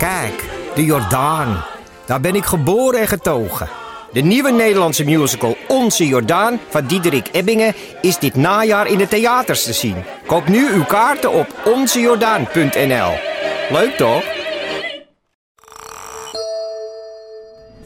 Kijk, de Jordaan. Daar ben ik geboren en getogen. De nieuwe Nederlandse musical Onze Jordaan van Diederik Ebbingen is dit najaar in de theaters te zien. Koop nu uw kaarten op onzejordaan.nl. Leuk toch?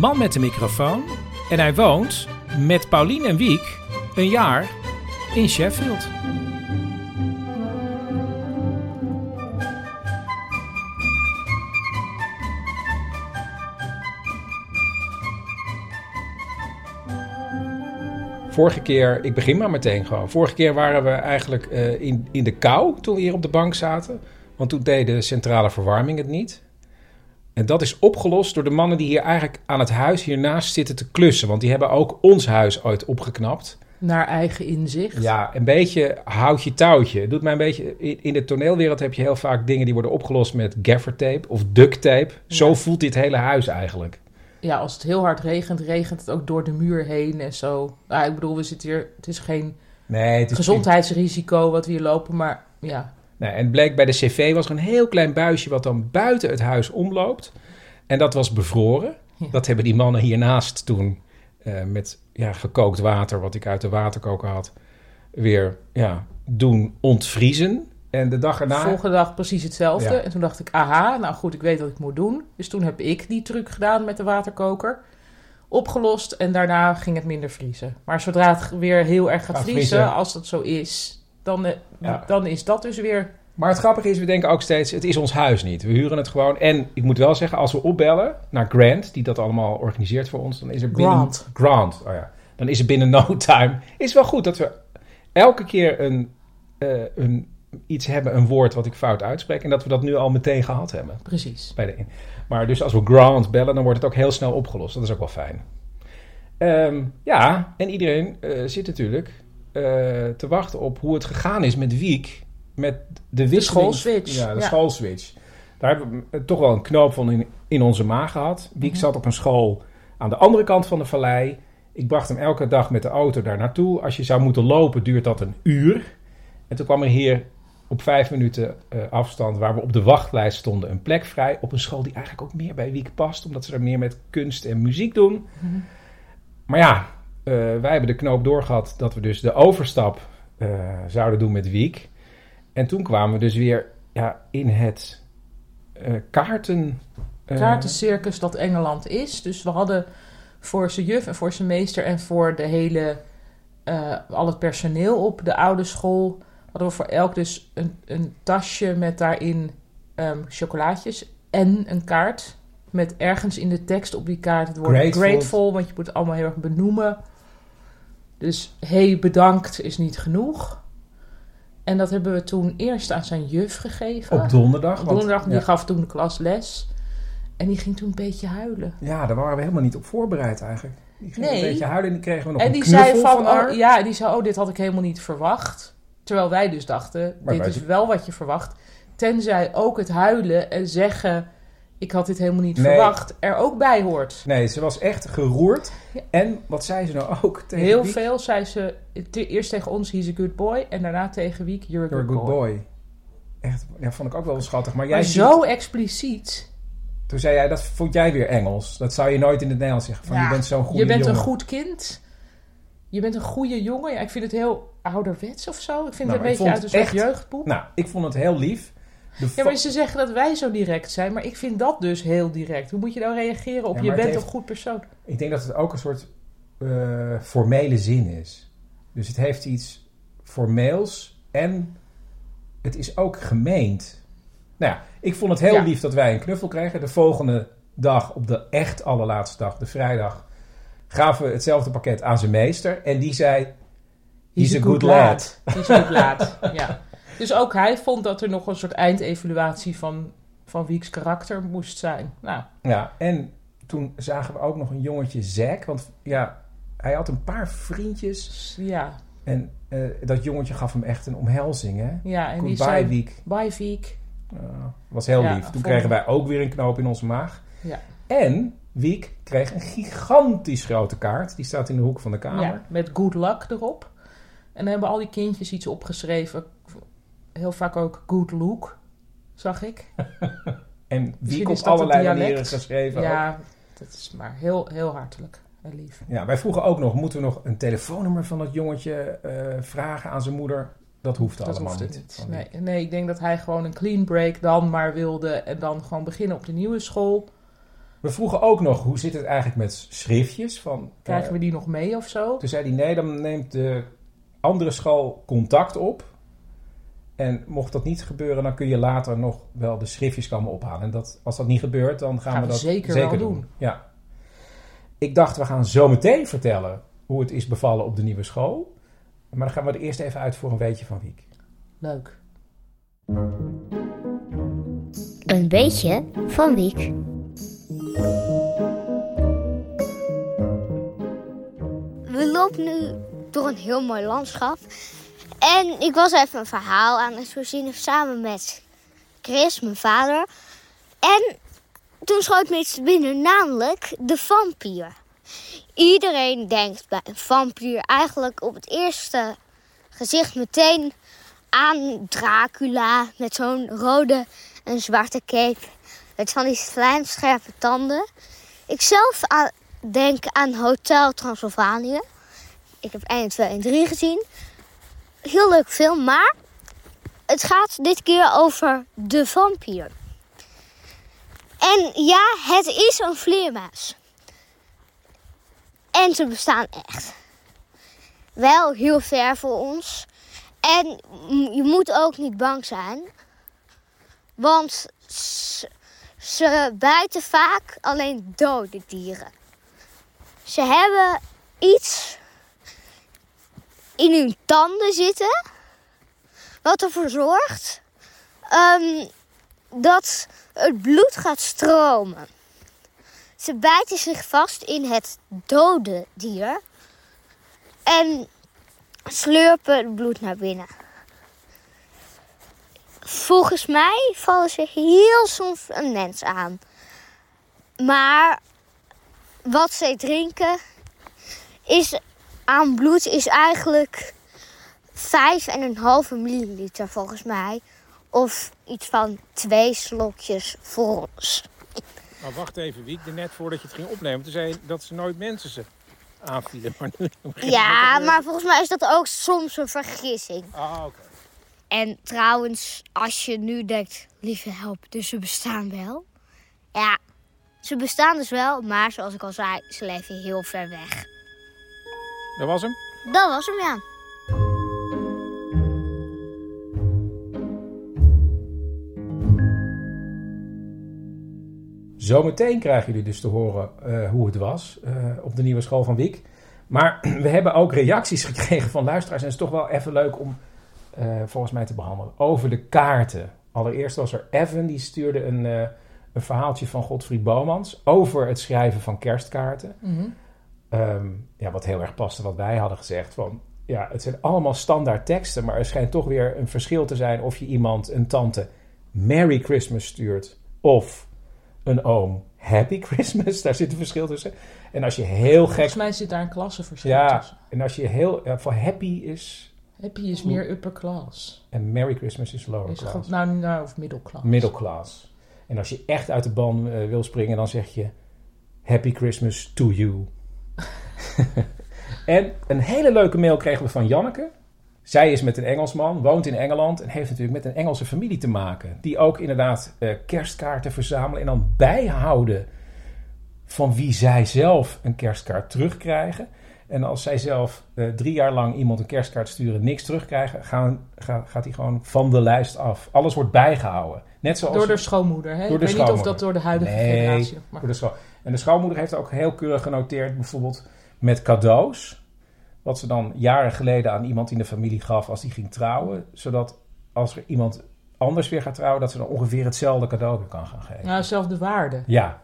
Man met de microfoon en hij woont met Paulien en Wiek een jaar in Sheffield. Vorige keer, ik begin maar meteen gewoon. Vorige keer waren we eigenlijk eh, in, in de kou toen we hier op de bank zaten. Want toen deed de centrale verwarming het niet. En dat is opgelost door de mannen die hier eigenlijk aan het huis hiernaast zitten te klussen. Want die hebben ook ons huis ooit opgeknapt. Naar eigen inzicht. Ja, een beetje houtje touwtje. Het doet mij een beetje. In, de toneelwereld heb je heel vaak dingen die worden opgelost met gaffertape of duct tape. Zo Ja. voelt dit hele huis eigenlijk. Ja, als het heel hard regent, regent het ook door de muur heen en zo. Nou, ik bedoel, we zitten hier, het is geen Nee, het is gezondheidsrisico wat we hier lopen, maar ja. Nee, en het bleek bij de cv was er een heel klein buisje wat dan buiten het huis omloopt. En dat was bevroren. Ja. Dat hebben die mannen hiernaast toen eh, met ja, gekookt water, wat ik uit de waterkoker had, weer ja, doen ontvriezen. En de dag erna... Volgende dag precies hetzelfde. Ja. En toen dacht ik, aha, nou goed, ik weet wat ik moet doen. Dus toen heb ik die truc gedaan met de waterkoker. Opgelost en daarna ging het minder vriezen. Maar zodra het weer heel erg gaat Gaat vriezen, vriezen. als dat zo is, dan, eh, Ja. dan is dat dus weer... Maar het grappige is, we denken ook steeds, het is ons huis niet. We huren het gewoon. En ik moet wel zeggen, als we opbellen naar Grant, die dat allemaal organiseert voor ons, dan is er binnen... Grant. Grant, oh ja. Dan is er binnen no time... Is wel goed dat we elke keer een, eh, een, iets hebben, een woord wat ik fout uitspreek. En dat we dat nu al meteen gehad hebben. Precies. Bij de, maar dus als we Grant bellen, dan wordt het ook heel snel opgelost. Dat is ook wel fijn. Ehm, ja, en iedereen eh, zit natuurlijk te wachten op hoe het gegaan is met Wiek. Met de schoolswitch, Ja, de ja. schoolswitch. Daar hebben we toch wel een knoop van in, in onze maag gehad. Wiek Mhm. zat op een school aan de andere kant van de vallei. Ik bracht hem elke dag met de auto daar naartoe. Als je zou moeten lopen, duurt dat een uur. En toen kwam er hier op vijf minuten eh, afstand, waar we op de wachtlijst stonden, een plek vrij. Op een school die eigenlijk ook meer bij Wiek past, omdat ze er meer met kunst en muziek doen. Mhm. Maar ja, eh, wij hebben de knoop doorgehad dat we dus de overstap eh, zouden doen met Wiek. En toen kwamen we dus weer ja, in het eh, kaarten. eh, kaartencircus dat Engeland is. Dus we hadden voor zijn juf en voor zijn meester en voor de hele, eh, al het personeel op de oude school, hadden we voor elk dus een, een tasje met daarin ehm, chocolaatjes en een kaart. Met ergens in de tekst op die kaart het woord Grateful. grateful, want je moet het allemaal heel erg benoemen. Dus hey, bedankt is niet genoeg. En dat hebben we toen eerst aan zijn juf gegeven. op donderdag. Op want- donderdag, die ja, gaf toen de klas les. En die ging toen een beetje huilen. ja, daar waren we helemaal niet op voorbereid eigenlijk. Die ging Nee. een beetje huilen en die kregen we nog en een die knuffel zei van, van haar. oh, ja, die zei, oh, dit had ik helemaal niet verwacht. Terwijl wij dus dachten, Maar dit is wel wat je verwacht. Tenzij ook het huilen en zeggen, ik had dit helemaal niet Nee. verwacht, er ook bij hoort. Nee, ze was echt geroerd. Ja. En wat zei ze nou ook tegen Heel Wiek? veel zei ze, te- eerst tegen ons, he's a good boy. En daarna tegen Wiek, you're a You're a good, boy. boy. Echt, ja, vond ik ook wel schattig. Maar jij Maar ziet- zo expliciet. Toen zei jij, dat vond jij weer Engels. Dat zou je nooit in het Nederlands zeggen. Van, Ja, je bent zo'n goede je bent jongen. een goed kind. Je bent een goede jongen. Ja, ik vind het heel ouderwets of zo. Ik vind Nou, het ik een beetje uit een soort jeugdboek. Nou, ik vond het heel lief. Ja, maar ze zeggen dat wij zo direct zijn, maar ik vind dat dus heel direct. Hoe moet je dan reageren op Ja, je bent heeft- een goed persoon? Ik denk dat het ook een soort eh, formele zin is. Dus het heeft iets formeels en het is ook gemeend. Nou ja, ik vond het heel Ja. lief dat wij een knuffel kregen. De volgende dag, op de echt allerlaatste dag, de vrijdag, gaven we hetzelfde pakket aan zijn meester. En die zei, he's, a good lad. He's a good lad, ja. Dus ook hij vond dat er nog een soort eindevaluatie van van Wieks karakter moest zijn. Nou, Ja, en toen zagen we ook nog een jongetje Zack. Want ja, hij had een paar vriendjes. ja, En eh, dat jongetje gaf hem echt een omhelzing, hè? ja en die zei... Wiek. Bye, Wiek. Uh, was heel Ja, lief. Toen vond kregen wij ook weer een knoop in onze maag. Ja. En Wiek kreeg een gigantisch grote kaart. Die staat in de hoek van de kamer. Ja, met good luck erop. En dan hebben al die kindjes iets opgeschreven. Heel vaak ook good look, zag ik. En is op allerlei manieren geschreven. ook. Ja, dat is maar heel, heel hartelijk en lief. Ja, wij vroegen ook nog, moeten we nog een telefoonnummer van dat jongetje eh, vragen aan zijn moeder? Dat hoeft Dat allemaal hoeft niet. Nee, nee, ik denk dat hij gewoon een clean break dan maar wilde. En dan gewoon beginnen op de nieuwe school. We vroegen ook nog, hoe zit het eigenlijk met schriftjes? Van, Krijgen eh, we die nog mee of zo? Toen zei hij, nee, dan neemt de andere school contact op. En mocht dat niet gebeuren, dan kun je later nog wel de schriftjes komen ophalen. En dat, als dat niet gebeurt, dan gaan, Gaan we we dat zeker zeker, wel doen. doen. Ja. Ik dacht, we gaan zo meteen vertellen hoe het is bevallen op de nieuwe school. Maar dan gaan we er eerst even uit voor een weetje van Wiek. Leuk. Een beetje van Wiek. We lopen nu door een heel mooi landschap. En ik was even een verhaal aan het verzinnen samen met Chris, mijn vader. En toen schoot me iets binnen, namelijk de vampier. Iedereen denkt bij een vampier eigenlijk op het eerste gezicht meteen aan Dracula met zo'n rode en zwarte cape. Met van die slijmscherpe tanden. Ik zelf denk aan Hotel Transylvanië. Ik heb 1, 2 en 3 gezien. Heel leuk film, maar het gaat dit keer over de vampier. En ja, het is een vleermuis. En ze bestaan echt. Wel heel ver voor ons. En je moet ook niet bang zijn. Want ze, ze bijten vaak alleen dode dieren. Ze hebben iets in hun tanden zitten. Wat ervoor zorgt ehm, dat het bloed gaat stromen. Ze bijten zich vast in het dode dier. En slurpen het bloed naar binnen. Volgens mij vallen ze heel soms een mens aan. Maar wat zij drinken is, aan bloed is eigenlijk 5,5 milliliter volgens mij. Of iets van twee slokjes voor ons. Maar wacht even, Wiek. Net voordat je het ging opnemen, toen zei je dat ze nooit mensen ze aanvielen. Maar Ja, maar volgens mij is dat ook soms een vergissing. Ah, oké. En trouwens, als je nu denkt, lieve help, dus ze bestaan wel. Ja, ze bestaan dus wel, maar zoals ik al zei, ze leven heel ver weg. Dat was hem. Dat was hem, ja. Zometeen krijgen jullie dus te horen eh, hoe het was eh, op de nieuwe school van Wiek. Maar we hebben ook reacties gekregen van luisteraars. En het is toch wel even leuk om eh, volgens mij te behandelen. Over de kaarten. Allereerst was er Evan, die stuurde een, eh, een verhaaltje van Godfried Bomans over het schrijven van kerstkaarten. Mhm. Ehm, ja, wat heel erg paste wat wij hadden gezegd. Van, ja, het zijn allemaal standaard teksten, maar er schijnt toch weer een verschil te zijn of je iemand, een tante, Merry Christmas stuurt of een oom Happy Christmas. Daar zit een verschil tussen. En als je heel gek... Volgens mij zit daar een klassenverschil Ja, tussen. en als je heel... Ja, voor happy is... Happy is meer upper class. En Merry Christmas is lower Is class. nou, nou, of middle class. Middle class. En als je echt uit de ban eh, wil springen, dan zeg je Happy Christmas to you. en een hele leuke mail kregen we van Janneke. Zij is met een Engelsman, woont in Engeland en heeft natuurlijk met een Engelse familie te maken. Die ook inderdaad eh, kerstkaarten verzamelen en dan bijhouden van wie zij zelf een kerstkaart terugkrijgen. En als zij zelf eh, drie jaar lang iemand een kerstkaart sturen, niks terugkrijgen, gaan, ga- gaat hij gewoon van de lijst af. Alles wordt bijgehouden. Net zoals Door de schoonmoeder, hè? Door ik de weet niet of schoonmoeder. dat door de huidige Nee, generatie maar. door de scho- En de schoonmoeder heeft ook heel keurig genoteerd, bijvoorbeeld met cadeaus. Wat ze dan jaren geleden aan iemand in de familie gaf als die ging trouwen. Zodat als er iemand anders weer gaat trouwen, dat ze dan ongeveer hetzelfde cadeau weer kan gaan geven. Nou, zelfde waarde. Ja.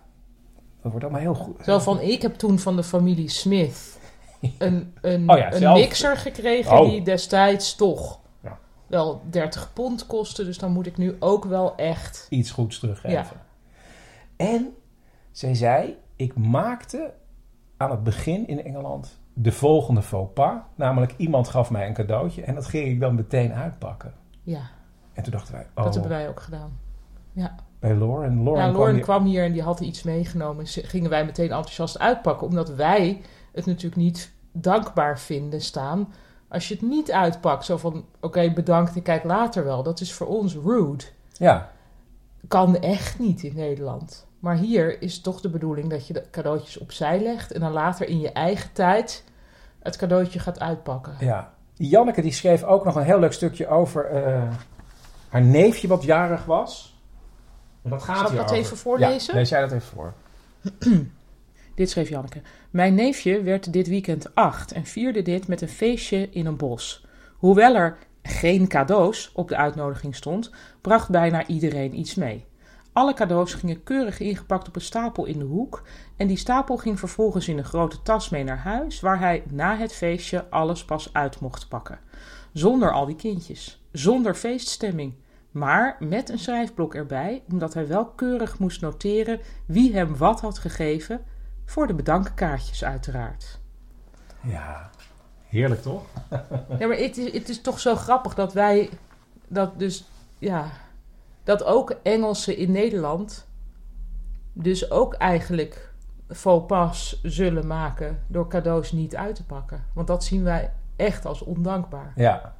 Dat wordt allemaal heel goed. Zo van, ik heb toen van de familie Smith een, een, Oh ja, een mixer gekregen Oh. die destijds toch Ja. wel 30 pond kostte. Dus dan moet ik nu ook wel echt... Iets goeds teruggeven. Ja. En zij zei, ik maakte aan het begin in Engeland de volgende faux pas. Namelijk, iemand gaf mij een cadeautje en dat ging ik dan meteen uitpakken. Ja, En toen dachten wij, oh, dat hebben wij ook gedaan. Ja, bij Lauren. Lauren, ja kwam Lauren hier- kwam hier en die had iets meegenomen. Gingen wij meteen enthousiast uitpakken. Omdat wij het natuurlijk niet dankbaar vinden staan als je het niet uitpakt. Zo van, oké, bedankt, ik kijk later wel. Dat is voor ons rude. Ja, Kan echt niet in Nederland. Maar hier is toch de bedoeling dat je de cadeautjes opzij legt... en dan later in je eigen tijd het cadeautje gaat uitpakken. ja. Janneke die schreef ook nog een heel leuk stukje over eh, haar neefje wat jarig was. En dat gaat Zal ik dat over. even voorlezen? Ja, lees jij dat even voor. Dit schreef Janneke. Mijn neefje werd dit weekend acht en vierde dit met een feestje in een bos. Hoewel er geen cadeaus op de uitnodiging stond, bracht bijna iedereen iets mee. Alle cadeaus gingen keurig ingepakt op een stapel in de hoek en die stapel ging vervolgens in een grote tas mee naar huis, waar hij na het feestje alles pas uit mocht pakken. Zonder al die kindjes, zonder feeststemming, maar met een schrijfblok erbij, omdat hij wel keurig moest noteren wie hem wat had gegeven, voor de bedankkaartjes uiteraard. Ja, heerlijk toch? Ja, maar het is, het is toch zo grappig dat wij, dat dus, ja, dat ook Engelsen in Nederland dus ook eigenlijk faux pas zullen maken door cadeaus niet uit te pakken. Want dat zien wij echt als ondankbaar. Ja.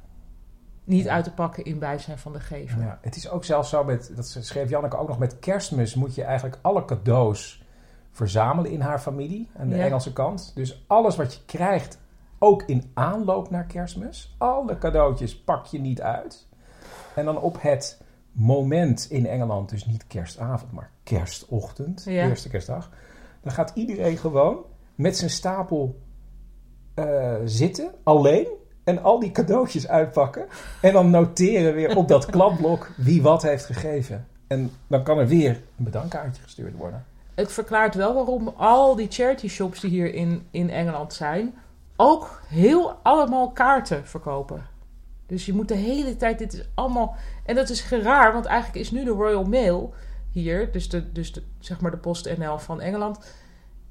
Niet uit te pakken in bijzijn van de gever. Ja, het is ook zelfs zo, met, dat schreef Janneke ook nog, met kerstmis moet je eigenlijk alle cadeaus verzamelen in haar familie, aan de Ja. Engelse kant. Dus alles wat je krijgt, ook in aanloop naar kerstmis, alle cadeautjes pak je niet uit. En dan op het moment in Engeland, dus niet kerstavond, maar kerstochtend, Ja. eerste kerstdag, dan gaat iedereen gewoon met zijn stapel eh, zitten, alleen, en al die cadeautjes uitpakken. En dan noteren weer op dat kladblok wie wat heeft gegeven. En dan kan er weer een bedankkaartje gestuurd worden. Het verklaart wel waarom al die charity shops die hier in, in Engeland zijn, ook heel allemaal kaarten verkopen. Dus je moet de hele tijd, dit is allemaal. En dat is raar, want eigenlijk is nu de Royal Mail hier, dus de, dus de, zeg maar de PostNL van Engeland,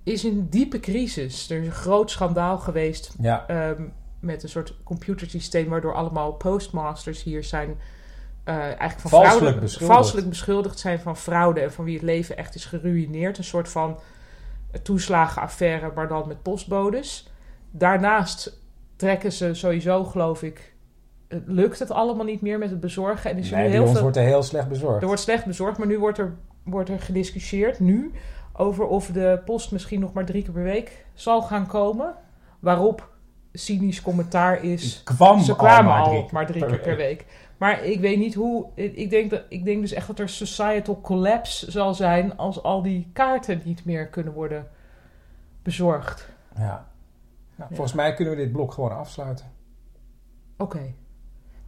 is in diepe crisis. Er is een groot schandaal geweest Ja, ehm, met een soort computersysteem waardoor allemaal postmasters hier zijn eh, eigenlijk van Valselijk fraude, beschuldigd. valselijk beschuldigd zijn van fraude en van wie het leven echt is geruïneerd. Een soort van toeslagenaffaire, maar dan met postbodes. Daarnaast trekken ze sowieso, geloof ik, het lukt het allemaal niet meer met het bezorgen. En is er nee, heel veel wordt er heel slecht bezorgd. er wordt slecht bezorgd, maar nu wordt er, wordt er gediscussieerd nu over of de post misschien nog maar drie keer per week zal gaan komen. Waarop cynisch commentaar is. kwam Ze al kwamen al drie maar drie keer per week. Maar ik weet niet hoe. Ik denk, dat, ik denk dus echt dat er societal collapse zal zijn als al die kaarten niet meer kunnen worden bezorgd. Ja. Nou, volgens mij kunnen we dit blok gewoon afsluiten. Oké.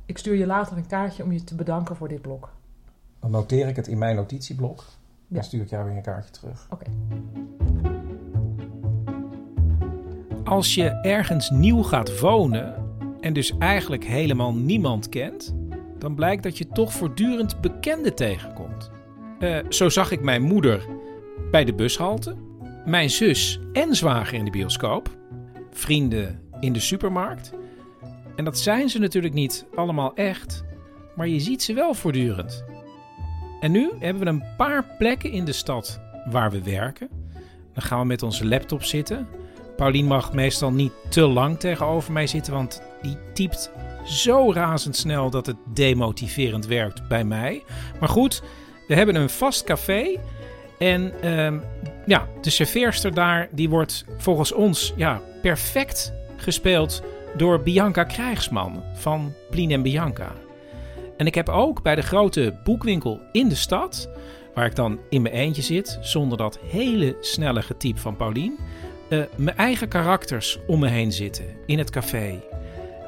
Ik stuur je later een kaartje om je te bedanken voor dit blok. Dan noteer ik het in mijn notitieblok. Dan Ja. stuur ik jou weer een kaartje terug. Oké. Als je ergens nieuw gaat wonen en dus eigenlijk helemaal niemand kent, dan blijkt dat je toch voortdurend bekenden tegenkomt. Eh, zo zag ik mijn moeder bij de bushalte, mijn zus en zwager in de bioscoop, vrienden in de supermarkt. En dat zijn ze natuurlijk niet allemaal echt, maar je ziet ze wel voortdurend. En nu hebben we een paar plekken in de stad waar we werken. Dan gaan we met onze laptop zitten. Paulien mag meestal niet te lang tegenover mij zitten, want die typt zo razendsnel dat het demotiverend werkt bij mij. Maar goed, we hebben een vast café. En ehm, ja, de serveerster daar, die wordt volgens ons ja, perfect gespeeld door Bianca Krijgsman van Plien en Bianca. En ik heb ook bij de grote boekwinkel in de stad, waar ik dan in mijn eentje zit, zonder dat hele snelle getyp van Paulien, eh, mijn eigen karakters om me heen zitten in het café.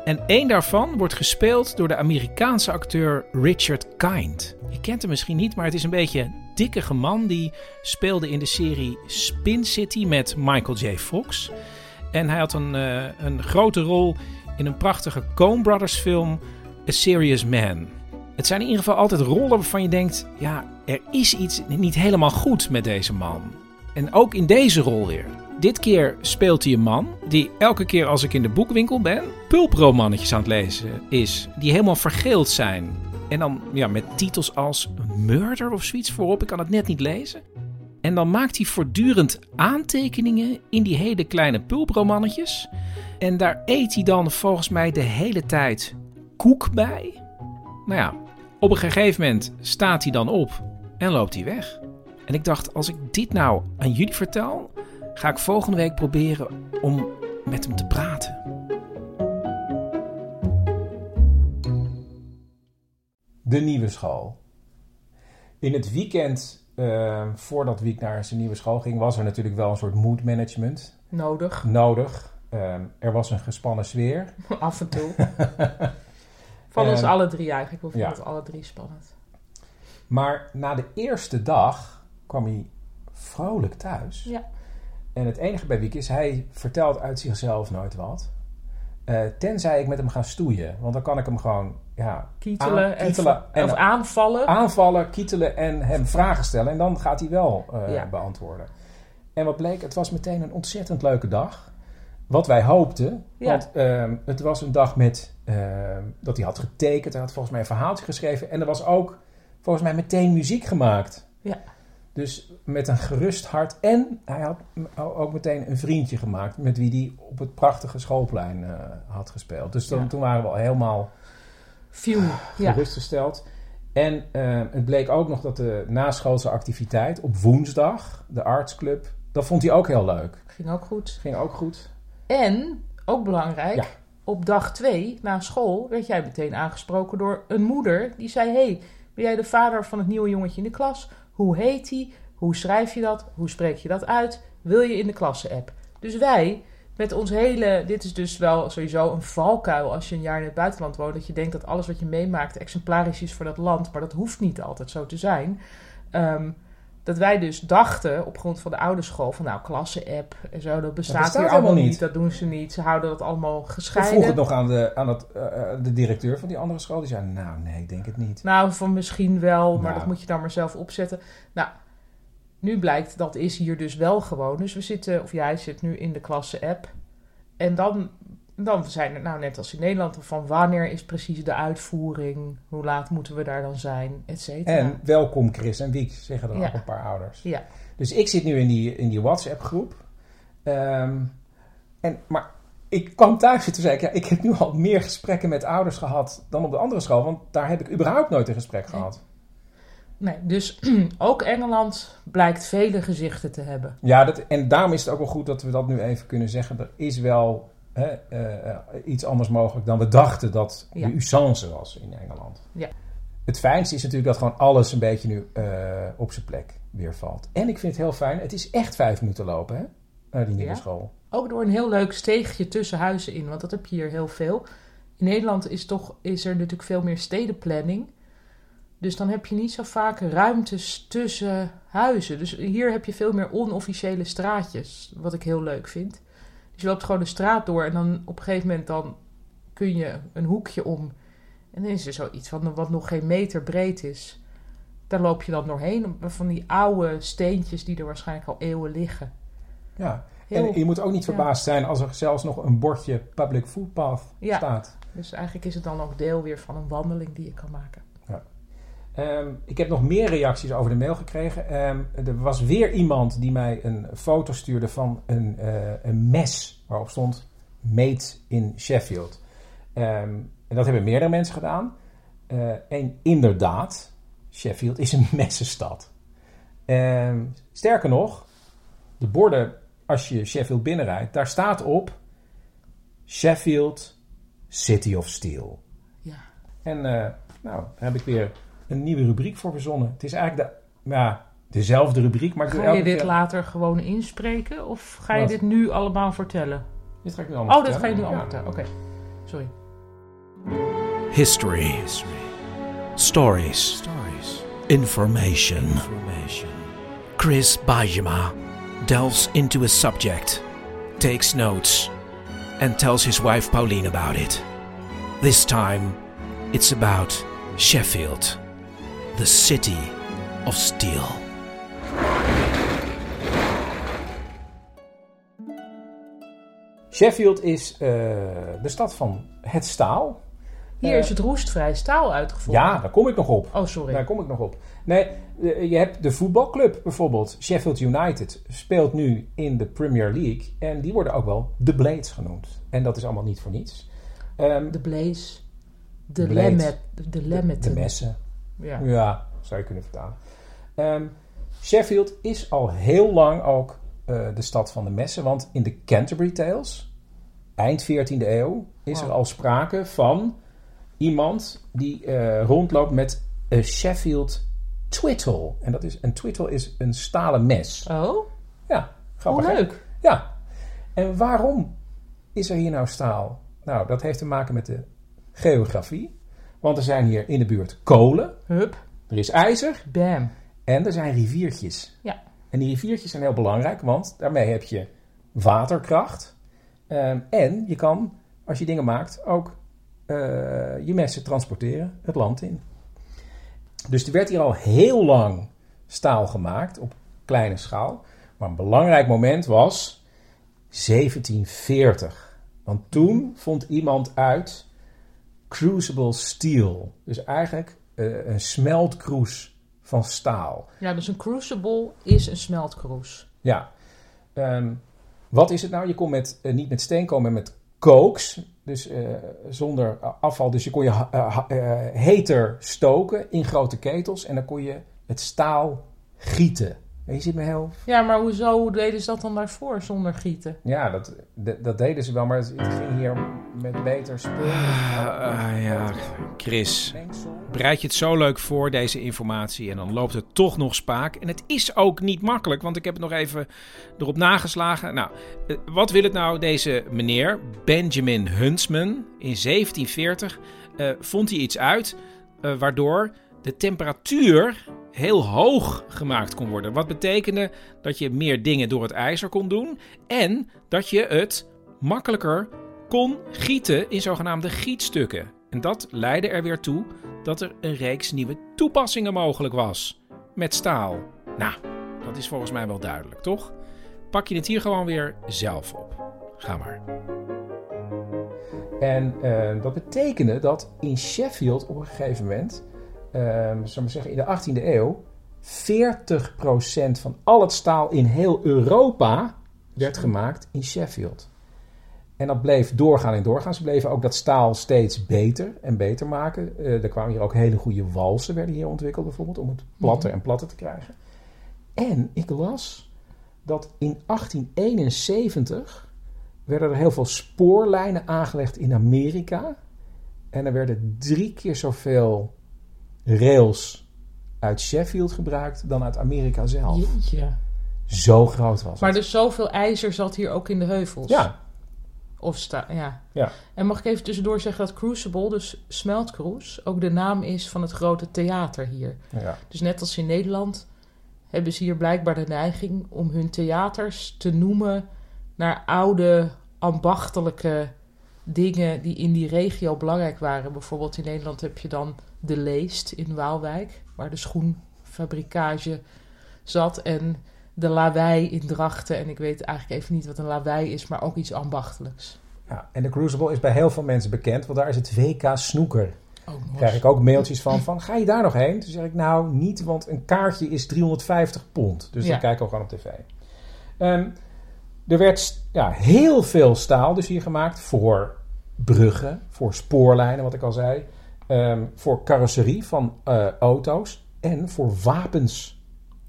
En één daarvan wordt gespeeld door de Amerikaanse acteur Richard Kind. Je kent hem misschien niet, maar het is een beetje dikkige man die speelde in de serie Spin City met Michael J. Fox. En hij had een, eh, een grote rol in een prachtige Coen Brothers film A Serious Man. Het zijn in ieder geval altijd rollen waarvan je denkt: ja, er is iets niet helemaal goed met deze man. En ook in deze rol weer. Dit keer speelt hij een man die elke keer als ik in de boekwinkel ben, pulpromannetjes aan het lezen is. Die helemaal vergeeld zijn. En dan ja, met titels als Murder of zoiets voorop. Ik kan het net niet lezen. En dan maakt hij voortdurend aantekeningen in die hele kleine pulpromannetjes. En daar eet hij dan volgens mij de hele tijd koek bij. Nou ja, op een gegeven moment staat hij dan op en loopt hij weg. En ik dacht, als ik dit nou aan jullie vertel, ga ik volgende week proberen om met hem te praten. De nieuwe school. In het weekend uh, voordat Wiek naar zijn nieuwe school ging, was er natuurlijk wel een soort mood management Nodig. nodig. Ehm, er was een gespannen sfeer. Af en toe. Van ons alle drie eigenlijk. We vonden Ja. het alle drie spannend. Maar na de eerste dag kwam hij vrolijk thuis. Ja. En het enige bij Wiek is, hij vertelt uit zichzelf nooit wat. Eh, tenzij ik met hem ga stoeien. Want dan kan ik hem gewoon ja, Kietelen, aan- kietelen en, of aanvallen. aanvallen, kietelen en hem vragen stellen. En dan gaat hij wel eh, Ja. beantwoorden. En wat bleek, het was meteen een ontzettend leuke dag. Wat wij hoopten. Ja. Want ehm, het was een dag met, ehm, dat hij had getekend. Hij had volgens mij een verhaaltje geschreven. En er was ook volgens mij meteen muziek gemaakt. Ja. Dus met een gerust hart. En hij had ook meteen een vriendje gemaakt. Met wie hij op het prachtige schoolplein eh, had gespeeld. Dus dan, Ja. toen waren we al helemaal gerustgesteld. En eh, het bleek ook nog dat de naschoolse activiteit op woensdag, de artsclub, dat vond hij ook heel leuk. Ging ook goed. Ging ook goed. En, ook belangrijk, Ja. op dag twee na school werd jij meteen aangesproken door een moeder. Die zei, hey, ben jij de vader van het nieuwe jongetje in de klas? Hoe heet hij? Hoe schrijf je dat? Hoe spreek je dat uit? Wil je in de klasse-app? Dus wij, met ons hele... Dit is dus wel sowieso een valkuil als je een jaar in het buitenland woont. Dat je denkt dat alles wat je meemaakt exemplarisch is voor dat land. Maar dat hoeft niet altijd zo te zijn. Ehm, dat wij dus dachten, op grond van de oude school, van nou, klasse-app en zo, dat bestaat, bestaat hier allemaal niet. niet. Dat doen ze niet. Ze houden dat allemaal Ik gescheiden. vroeg het nog aan, de, aan het, eh, eh, de directeur van die andere school. Die zei, nou nee, ik denk het niet. Nou, van misschien wel, maar Nou. dat moet je dan maar zelf opzetten. Nou, nu blijkt dat is hier dus wel gewoon. Dus we zitten, of jij zit nu in de klasse-app. En dan, dan zijn er, nou net als in Nederland, van wanneer is precies de uitvoering? Hoe laat moeten we daar dan zijn? Et cetera. En welkom Chris en Wiek, zeggen dan Ja. ook een paar ouders. Ja. Dus ik zit nu in die, in die WhatsApp groep. Ehm, en, maar ik kwam thuis en toen zei ik, ja, ik heb nu al meer gesprekken met ouders gehad dan op de andere school. Want daar heb ik überhaupt nooit een gesprek gehad. Nee, dus ook Engeland blijkt vele gezichten te hebben. Ja, dat, en daarom is het ook wel goed dat we dat nu even kunnen zeggen. Er is wel hè, eh, iets anders mogelijk dan we dachten dat de usance was in Engeland. Ja. Het fijnste is natuurlijk dat gewoon alles een beetje nu eh, op zijn plek weer valt. En ik vind het heel fijn, het is echt vijf minuten lopen hè, naar die nieuwe school. Ook door een heel leuk steegje tussen huizen in, want dat heb je hier heel veel. In Nederland is, toch, is er natuurlijk veel meer stedenplanning. Dus dan heb je niet zo vaak ruimtes tussen huizen. Dus hier heb je veel meer onofficiële straatjes, wat ik heel leuk vind. Dus je loopt gewoon de straat door en dan op een gegeven moment dan kun je een hoekje om. En dan is er zoiets van wat nog geen meter breed is. Daar loop je dan doorheen, van die oude steentjes die er waarschijnlijk al eeuwen liggen. Ja. Heel- en je moet ook niet ja. verbaasd zijn als er zelfs nog een bordje public footpath Ja. staat. Dus eigenlijk is het dan ook deel weer van een wandeling die je kan maken. Ehm, ik heb nog meer reacties over de mail gekregen. Ehm, er was weer iemand die mij een foto stuurde van een, eh, een mes waarop stond Made in Sheffield. Ehm, en dat hebben meerdere mensen gedaan. Eh, en inderdaad, Sheffield is een messenstad. Sterker nog, de borden als je Sheffield binnenrijdt, daar staat op Sheffield City of Steel. Ja. En eh, nou, daar heb ik weer een nieuwe rubriek voor verzonnen. Het is eigenlijk de, ja, dezelfde rubriek, maar Ga je elke dit keer- later gewoon inspreken of ga je dit nu allemaal vertellen? Dit ga ik nu allemaal Oh, dat ga je nu allemaal vertellen. Oké, sorry. History. Stories. Information. Chris Bajema delves into a subject, takes notes, and tells his wife Pauline about it. This time, it's about Sheffield, the city of steel. Sheffield is eh, de stad van het staal. Hier Eh, is het roestvrij staal uitgevonden. Ja, daar kom ik nog op. Oh, sorry. Daar kom ik nog op. Nee, eh, je hebt de voetbalclub bijvoorbeeld. Sheffield United speelt nu in de Premier League. En die worden ook wel de Blades genoemd. En dat is allemaal niet voor niets. Ehm, De Blaze. De Blade. Lemmet. De de, de messen. Ja. Ja, zou je kunnen vertalen. Ehm, Sheffield is al heel lang ook eh, de stad van de messen. Want in de Canterbury Tales, eind 14e eeuw, is er al sprake van iemand die eh, rondloopt met een Sheffield twittle. En dat is, een twittle is een stalen mes. Oh, Ja, grappig. hè? leuk. Ja. En waarom is er hier nou staal? Nou, dat heeft te maken met de geografie. Want er zijn hier in de buurt kolen, Hup. er is ijzer Bam. en er zijn riviertjes. Ja. En die riviertjes zijn heel belangrijk, want daarmee heb je waterkracht. Ehm, en je kan, als je dingen maakt, ook eh, je messen transporteren het land in. Dus er werd hier al heel lang staal gemaakt op kleine schaal. Maar een belangrijk moment was 1740. Want toen vond iemand uit crucible steel. Dus eigenlijk eh, een smeltkroes van staal. Ja, dus een crucible is een smeltkroes. Ja. Ehm, wat is het nou? Je kon met, eh, niet met steen komen, maar met kooks. Dus eh, zonder afval. Dus je kon je heter stoken in grote ketels. En dan kon je het staal gieten. En je ziet me heel... Ja, maar hoezo hoe deden ze dat dan daarvoor zonder gieten? Ja, dat, dat, dat deden ze wel. Maar het, het ging hier met beter spul. Ah, ja, Chris. Bereid je het zo leuk voor, deze informatie, en dan loopt het toch nog spaak. En het is ook niet makkelijk, want ik heb het nog even erop nageslagen. Nou, eh, wat wil het nou, deze meneer, Benjamin Huntsman, in 1740 eh, vond hij iets uit eh, waardoor de temperatuur heel hoog gemaakt kon worden. Wat betekende dat je meer dingen door het ijzer kon doen en dat je het makkelijker kon gieten in zogenaamde gietstukken. En dat leidde er weer toe dat er een reeks nieuwe toepassingen mogelijk was met staal. Nou, dat is volgens mij wel duidelijk, toch? Pak je het hier gewoon weer zelf op. Ga maar. En eh, dat betekende dat in Sheffield op een gegeven moment, eh, zullen we maar zeggen in de 18e eeuw, 40% van al het staal in heel Europa werd gemaakt in Sheffield. En dat bleef doorgaan en doorgaan. Ze bleven ook dat staal steeds beter en beter maken. Eh, er kwamen hier ook hele goede walsen, werden hier ontwikkeld bijvoorbeeld, om het platter en platter te krijgen. En ik las dat in 1871 werden er heel veel spoorlijnen aangelegd in Amerika. En er werden drie keer zoveel rails uit Sheffield gebruikt dan uit Amerika zelf. Jeetje. Zo groot was Maar het. dus zoveel ijzer zat hier ook in de heuvels? Ja, Of sta ja. ja. En mag ik even tussendoor zeggen dat Crucible, dus smeltkroes, ook de naam is van het grote theater hier. ja. Dus net als in Nederland hebben ze hier blijkbaar de neiging om hun theaters te noemen naar oude ambachtelijke dingen die in die regio belangrijk waren. Bijvoorbeeld in Nederland heb je dan de Leest in Waalwijk, waar de schoenfabrikage zat. En de Lawei in Drachten. En ik weet eigenlijk even niet wat een Lawei is, maar ook iets ambachtelijks. ja. En de Crucible is bij heel veel mensen bekend, want daar is het WK snoeker. Oh, Daar krijg ik ook mailtjes van, van ga je daar nog heen? Toen zeg ik nou niet, want een kaartje is 350 pond. Dus Ja. dan kijken we gewoon op tv. Ehm, er werd ja, heel veel staal dus hier gemaakt voor bruggen, voor spoorlijnen, wat ik al zei. Ehm, voor carrosserie van eh, auto's en voor wapens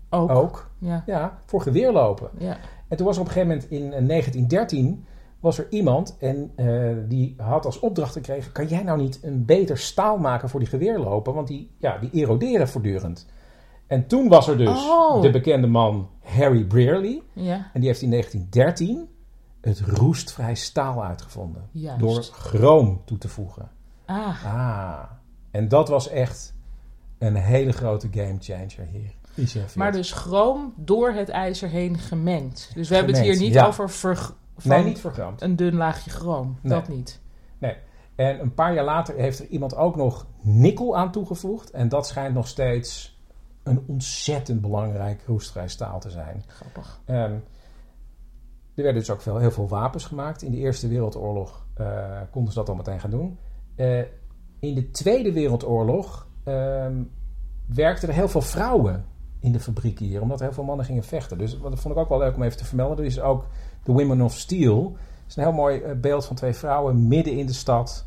Ook. ook. Ja. Ja, voor geweerlopen. ja. En toen was er op een gegeven moment in eh, 1913 was er iemand en eh, die had als opdracht gekregen: kan jij nou niet een beter staal maken voor die geweerlopen? Want die, ja, die eroderen voortdurend. En toen was er dus Oh. de bekende man Harry Brearley. Ja. En die heeft in 1913 het roestvrij staal uitgevonden. Juist. Door chroom toe te voegen. Ah. Ah. En dat was echt een hele grote game changer hier. Maar dus chroom door het ijzer heen gemengd. Dus we hebben het hier niet ja. over verg- van Nee, niet vergramd. een dun laagje chroom. Nee. Dat niet. Nee. En een paar jaar later heeft er iemand ook nog nikkel aan toegevoegd. En dat schijnt nog steeds een ontzettend belangrijk roestvrij staal te zijn. Grappig. Ehm, er werden dus ook veel, heel veel wapens gemaakt. In de Eerste Wereldoorlog eh, konden ze dat al meteen gaan doen. Eh, in de Tweede Wereldoorlog ehm, werkten er heel veel vrouwen in de fabriek hier. Omdat er heel veel mannen gingen vechten. Dus dat vond ik ook wel leuk om even te vermelden. Er is ook The Women of Steel. Dat is een heel mooi eh, beeld van twee vrouwen midden in de stad.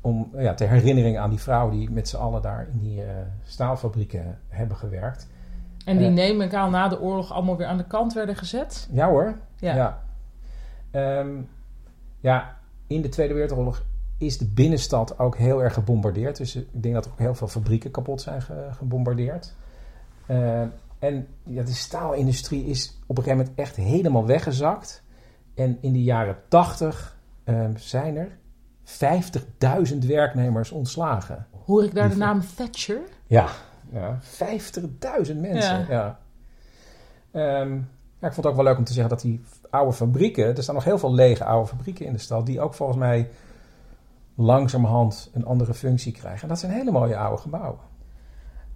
Om ja, ter herinnering aan die vrouwen die met z'n allen daar in die eh, staalfabrieken hebben gewerkt. En die neem ik aan na de oorlog allemaal weer aan de kant werden gezet. Ja hoor. Ja. Ja. Ehm, ja, in de Tweede Wereldoorlog is de binnenstad ook heel erg gebombardeerd. Dus ik denk dat er ook heel veel fabrieken kapot zijn ge- gebombardeerd. Ehm, en ja, de staalindustrie is op een gegeven moment echt helemaal weggezakt. En in de jaren 80 ehm, zijn er 50.000 werknemers ontslagen. Hoor ik daar de naam Thatcher? Ja, ja 50.000 mensen. Ja. Ja. Ehm, ja, ik vond het ook wel leuk om te zeggen dat die oude fabrieken... Er staan nog heel veel lege oude fabrieken in de stad... die ook volgens mij langzamerhand een andere functie krijgen. En dat zijn hele mooie oude gebouwen.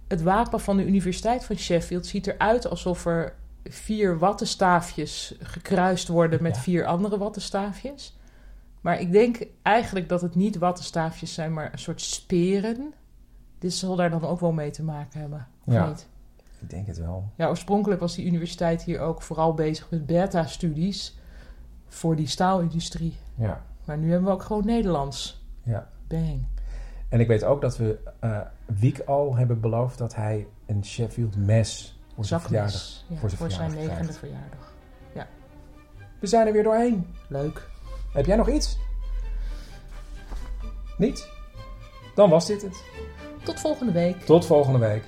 Het wapen van de Universiteit van Sheffield ziet eruit alsof er vier wattenstaafjes gekruist worden met Ja. vier andere wattenstaafjes. Maar ik denk eigenlijk dat het niet wattenstaafjes zijn, maar een soort speren. Dit zal daar dan ook wel mee te maken hebben. Of Ja. niet? Ik denk het wel. Ja, oorspronkelijk was die universiteit hier ook vooral bezig met beta-studies voor die staalindustrie. Ja. Maar nu hebben we ook gewoon Nederlands. Ja. Bang. En ik weet ook dat we eh Wiek al hebben beloofd... dat hij een Sheffield mes voor zijn verjaardag. Ja, voor zijn voor zijn verjaardag negende verjaardag. We zijn er weer doorheen. Leuk. Heb jij nog iets? Niet? Dan was dit het. Tot volgende week. Tot volgende week.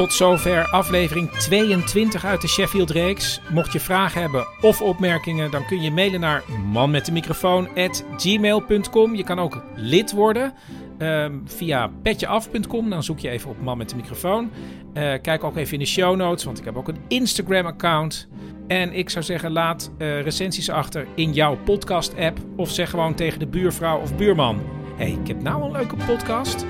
Tot zover aflevering 22 uit de Sheffield-reeks. Mocht je vragen hebben of opmerkingen, dan kun je mailen naar manmetdemicrofoon.gmail.com. Je kan ook lid worden ehm, via petjeaf.com. Dan zoek je even op Man met de Microfoon. Eh, kijk ook even in de show notes, want ik heb ook een Instagram-account. En ik zou zeggen, laat eh, recensies achter in jouw podcast-app. Of zeg gewoon tegen de buurvrouw of buurman... hey, ik heb nou een leuke podcast.